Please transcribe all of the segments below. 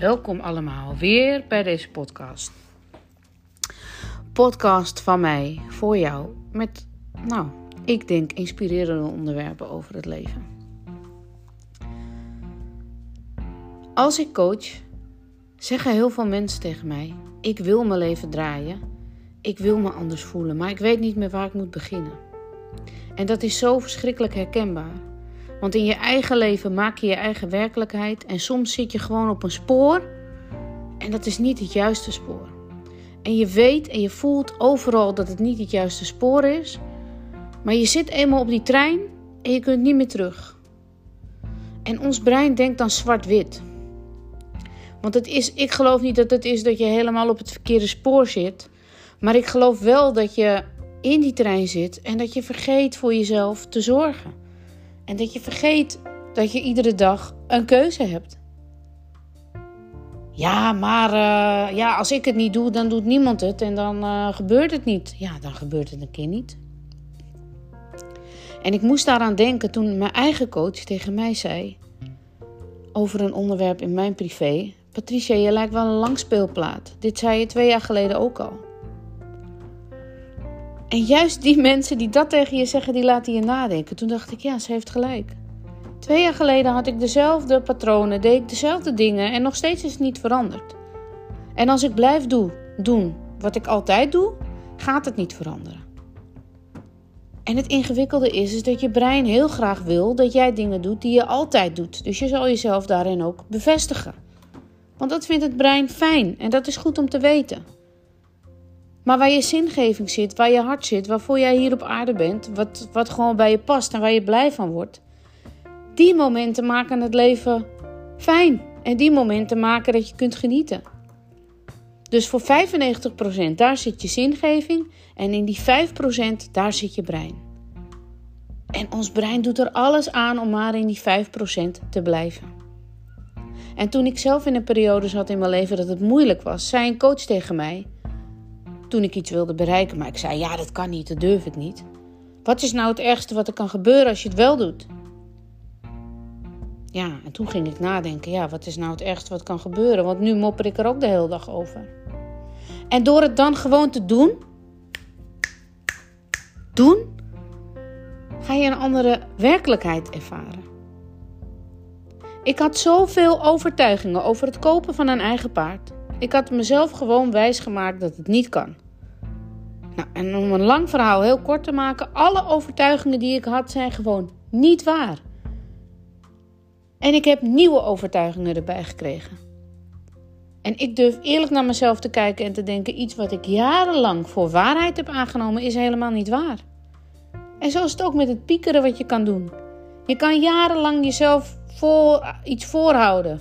Welkom allemaal weer bij deze podcast. Podcast van mij voor jou met, nou, ik denk inspirerende onderwerpen over het leven. Als ik coach, zeggen heel veel mensen tegen mij: Ik wil mijn leven draaien, ik wil me anders voelen, maar ik weet niet meer waar ik moet beginnen. En dat is zo verschrikkelijk herkenbaar. Want in je eigen leven maak je je eigen werkelijkheid en soms zit je gewoon op een spoor en dat is niet het juiste spoor. En je weet en je voelt overal dat het niet het juiste spoor is, maar je zit eenmaal op die trein en je kunt niet meer terug. En ons brein denkt dan zwart-wit. Want het is, ik geloof niet dat het is dat je helemaal op het verkeerde spoor zit, maar ik geloof wel dat je in die trein zit en dat je vergeet voor jezelf te zorgen. En dat je vergeet dat je iedere dag een keuze hebt. Ja, maar uh, ja, als ik het niet doe, dan doet niemand het en dan uh, gebeurt het niet. Ja, dan gebeurt het een keer niet. En ik moest daaraan denken toen mijn eigen coach tegen mij zei over een onderwerp in mijn privé. Patricia, je lijkt wel een langspeelplaat. Dit zei je twee jaar geleden ook al. En juist die mensen die dat tegen je zeggen, die laten je nadenken. Toen dacht ik, ja, ze heeft gelijk. Twee jaar geleden had ik dezelfde patronen, deed ik dezelfde dingen en nog steeds is het niet veranderd. En als ik blijf doen, doen wat ik altijd doe, gaat het niet veranderen. En het ingewikkelde is, is dat je brein heel graag wil dat jij dingen doet die je altijd doet. Dus je zal jezelf daarin ook bevestigen. Want dat vindt het brein fijn en dat is goed om te weten. Maar waar je zingeving zit, waar je hart zit, waarvoor jij hier op aarde bent, wat, wat gewoon bij je past en waar je blij van wordt, die momenten maken het leven fijn. En die momenten maken dat je kunt genieten. Dus voor 95% daar zit je zingeving en in die 5% daar zit je brein. En ons brein doet er alles aan om maar in die 5% te blijven. En toen ik zelf in een periode zat in mijn leven dat het moeilijk was, zei een coach tegen mij: toen ik iets wilde bereiken. Maar ik zei: Ja, dat kan niet, dat durf ik niet. Wat is nou het ergste wat er kan gebeuren als je het wel doet? Ja, en toen ging ik nadenken: ja, wat is nou het ergste wat kan gebeuren? Want nu mopper ik er ook de hele dag over. En door het dan gewoon te doen, doen, ga je een andere werkelijkheid ervaren. Ik had zoveel overtuigingen over het kopen van een eigen paard. Ik had mezelf gewoon wijsgemaakt dat het niet kan. Nou, en om een lang verhaal heel kort te maken, alle overtuigingen die ik had zijn gewoon niet waar. En ik heb nieuwe overtuigingen erbij gekregen. En ik durf eerlijk naar mezelf te kijken en te denken: iets wat ik jarenlang voor waarheid heb aangenomen, is helemaal niet waar. En zo is het ook met het piekeren wat je kan doen. Je kan jarenlang jezelf voor, iets voorhouden.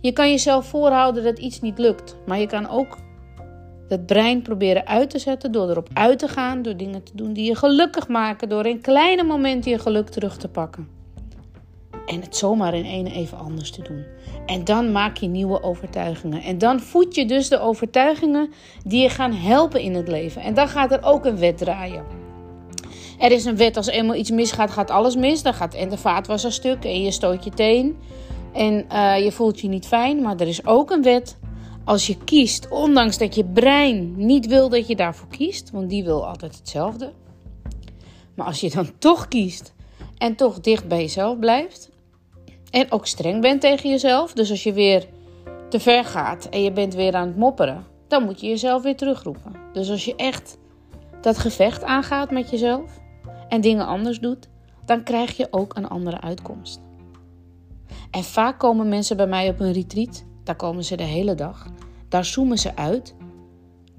Je kan jezelf voorhouden dat iets niet lukt. Maar je kan ook het brein proberen uit te zetten door erop uit te gaan, door dingen te doen die je gelukkig maken, door in kleine momenten je geluk terug te pakken. En het zomaar in één even anders te doen. En dan maak je nieuwe overtuigingen. En dan voed je dus de overtuigingen die je gaan helpen in het leven. En dan gaat er ook een wet draaien. Er is een wet, als eenmaal iets misgaat, gaat alles mis. Dan gaat en de vaatwasser stuk en je stoot je teen. En uh, je voelt je niet fijn. Maar er is ook een wet. Als je kiest, ondanks dat je brein niet wil dat je daarvoor kiest. Want die wil altijd hetzelfde. Maar als je dan toch kiest en toch dicht bij jezelf blijft. En ook streng bent tegen jezelf. Dus als je weer te ver gaat en je bent weer aan het mopperen, dan moet je jezelf weer terugroepen. Dus als je echt dat gevecht aangaat met jezelf en dingen anders doet, dan krijg je ook een andere uitkomst. En vaak komen mensen bij mij op een retreat, daar komen ze de hele dag, daar zoomen ze uit.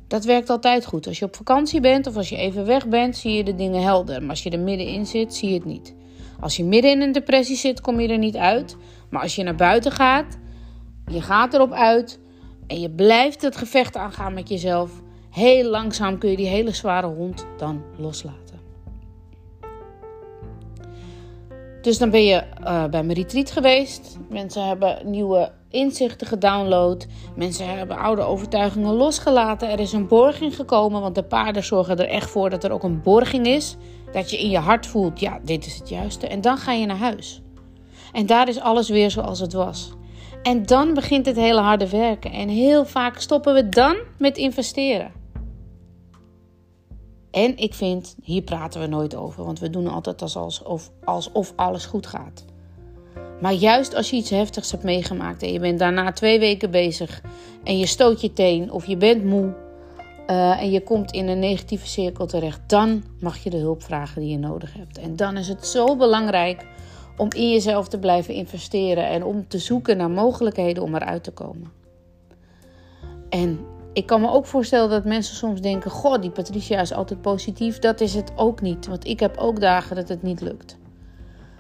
Dat werkt altijd goed. Als je op vakantie bent of als je even weg bent, zie je de dingen helder. Maar als je er middenin zit, zie je het niet. Als je midden in een depressie zit, kom je er niet uit. Maar als je naar buiten gaat, je gaat erop uit en je blijft het gevecht aangaan met jezelf, heel langzaam kun je die hele zware hond dan loslaten. Dus dan ben je uh, bij mijn retreat geweest. Mensen hebben nieuwe inzichten gedownload. Mensen hebben oude overtuigingen losgelaten. Er is een borging gekomen, want de paarden zorgen er echt voor dat er ook een borging is. Dat je in je hart voelt, ja, dit is het juiste. En dan ga je naar huis. En daar is alles weer zoals het was. En dan begint het hele harde werken. En heel vaak stoppen we dan met investeren. En ik vind, hier praten we nooit over, want we doen altijd alsof, alsof alles goed gaat. Maar juist als je iets heftigs hebt meegemaakt en je bent daarna twee weken bezig en je stoot je teen of je bent moe uh, en je komt in een negatieve cirkel terecht, dan mag je de hulp vragen die je nodig hebt. En dan is het zo belangrijk om in jezelf te blijven investeren en om te zoeken naar mogelijkheden om eruit te komen. En ik kan me ook voorstellen dat mensen soms denken: Goh, die Patricia is altijd positief. Dat is het ook niet, want ik heb ook dagen dat het niet lukt.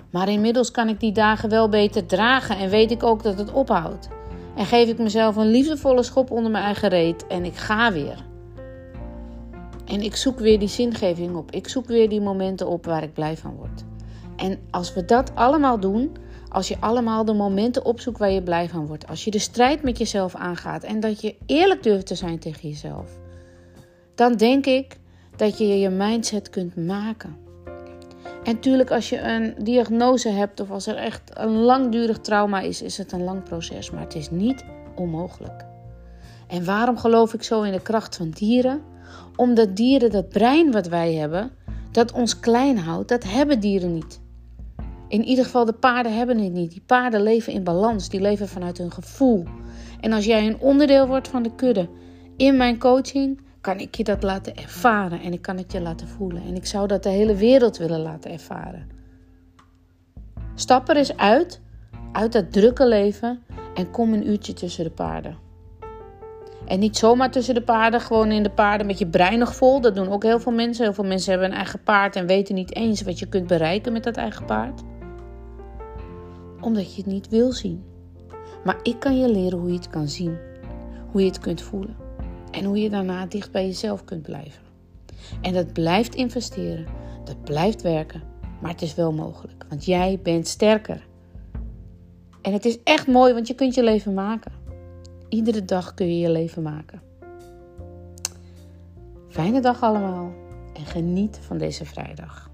Maar inmiddels kan ik die dagen wel beter dragen en weet ik ook dat het ophoudt. En geef ik mezelf een liefdevolle schop onder mijn eigen reet en ik ga weer. En ik zoek weer die zingeving op. Ik zoek weer die momenten op waar ik blij van word. En als we dat allemaal doen, als je allemaal de momenten opzoekt waar je blij van wordt, als je de strijd met jezelf aangaat en dat je eerlijk durft te zijn tegen jezelf, dan denk ik dat je je mindset kunt maken. En natuurlijk, als je een diagnose hebt of als er echt een langdurig trauma is, is het een lang proces, maar het is niet onmogelijk. En waarom geloof ik zo in de kracht van dieren? Omdat dieren dat brein wat wij hebben, dat ons klein houdt, dat hebben dieren niet. In ieder geval, de paarden hebben het niet. Die paarden leven in balans, die leven vanuit hun gevoel. En als jij een onderdeel wordt van de kudde in mijn coaching, kan ik je dat laten ervaren en ik kan het je laten voelen. En ik zou dat de hele wereld willen laten ervaren. Stap er eens uit, uit dat drukke leven en kom een uurtje tussen de paarden. En niet zomaar tussen de paarden, gewoon in de paarden met je brein nog vol. Dat doen ook heel veel mensen. Heel veel mensen hebben een eigen paard en weten niet eens wat je kunt bereiken met dat eigen paard. Omdat je het niet wil zien. Maar ik kan je leren hoe je het kan zien. Hoe je het kunt voelen. En hoe je daarna dicht bij jezelf kunt blijven. En dat blijft investeren. Dat blijft werken. Maar het is wel mogelijk. Want jij bent sterker. En het is echt mooi, want je kunt je leven maken. Iedere dag kun je je leven maken. Fijne dag allemaal en geniet van deze vrijdag.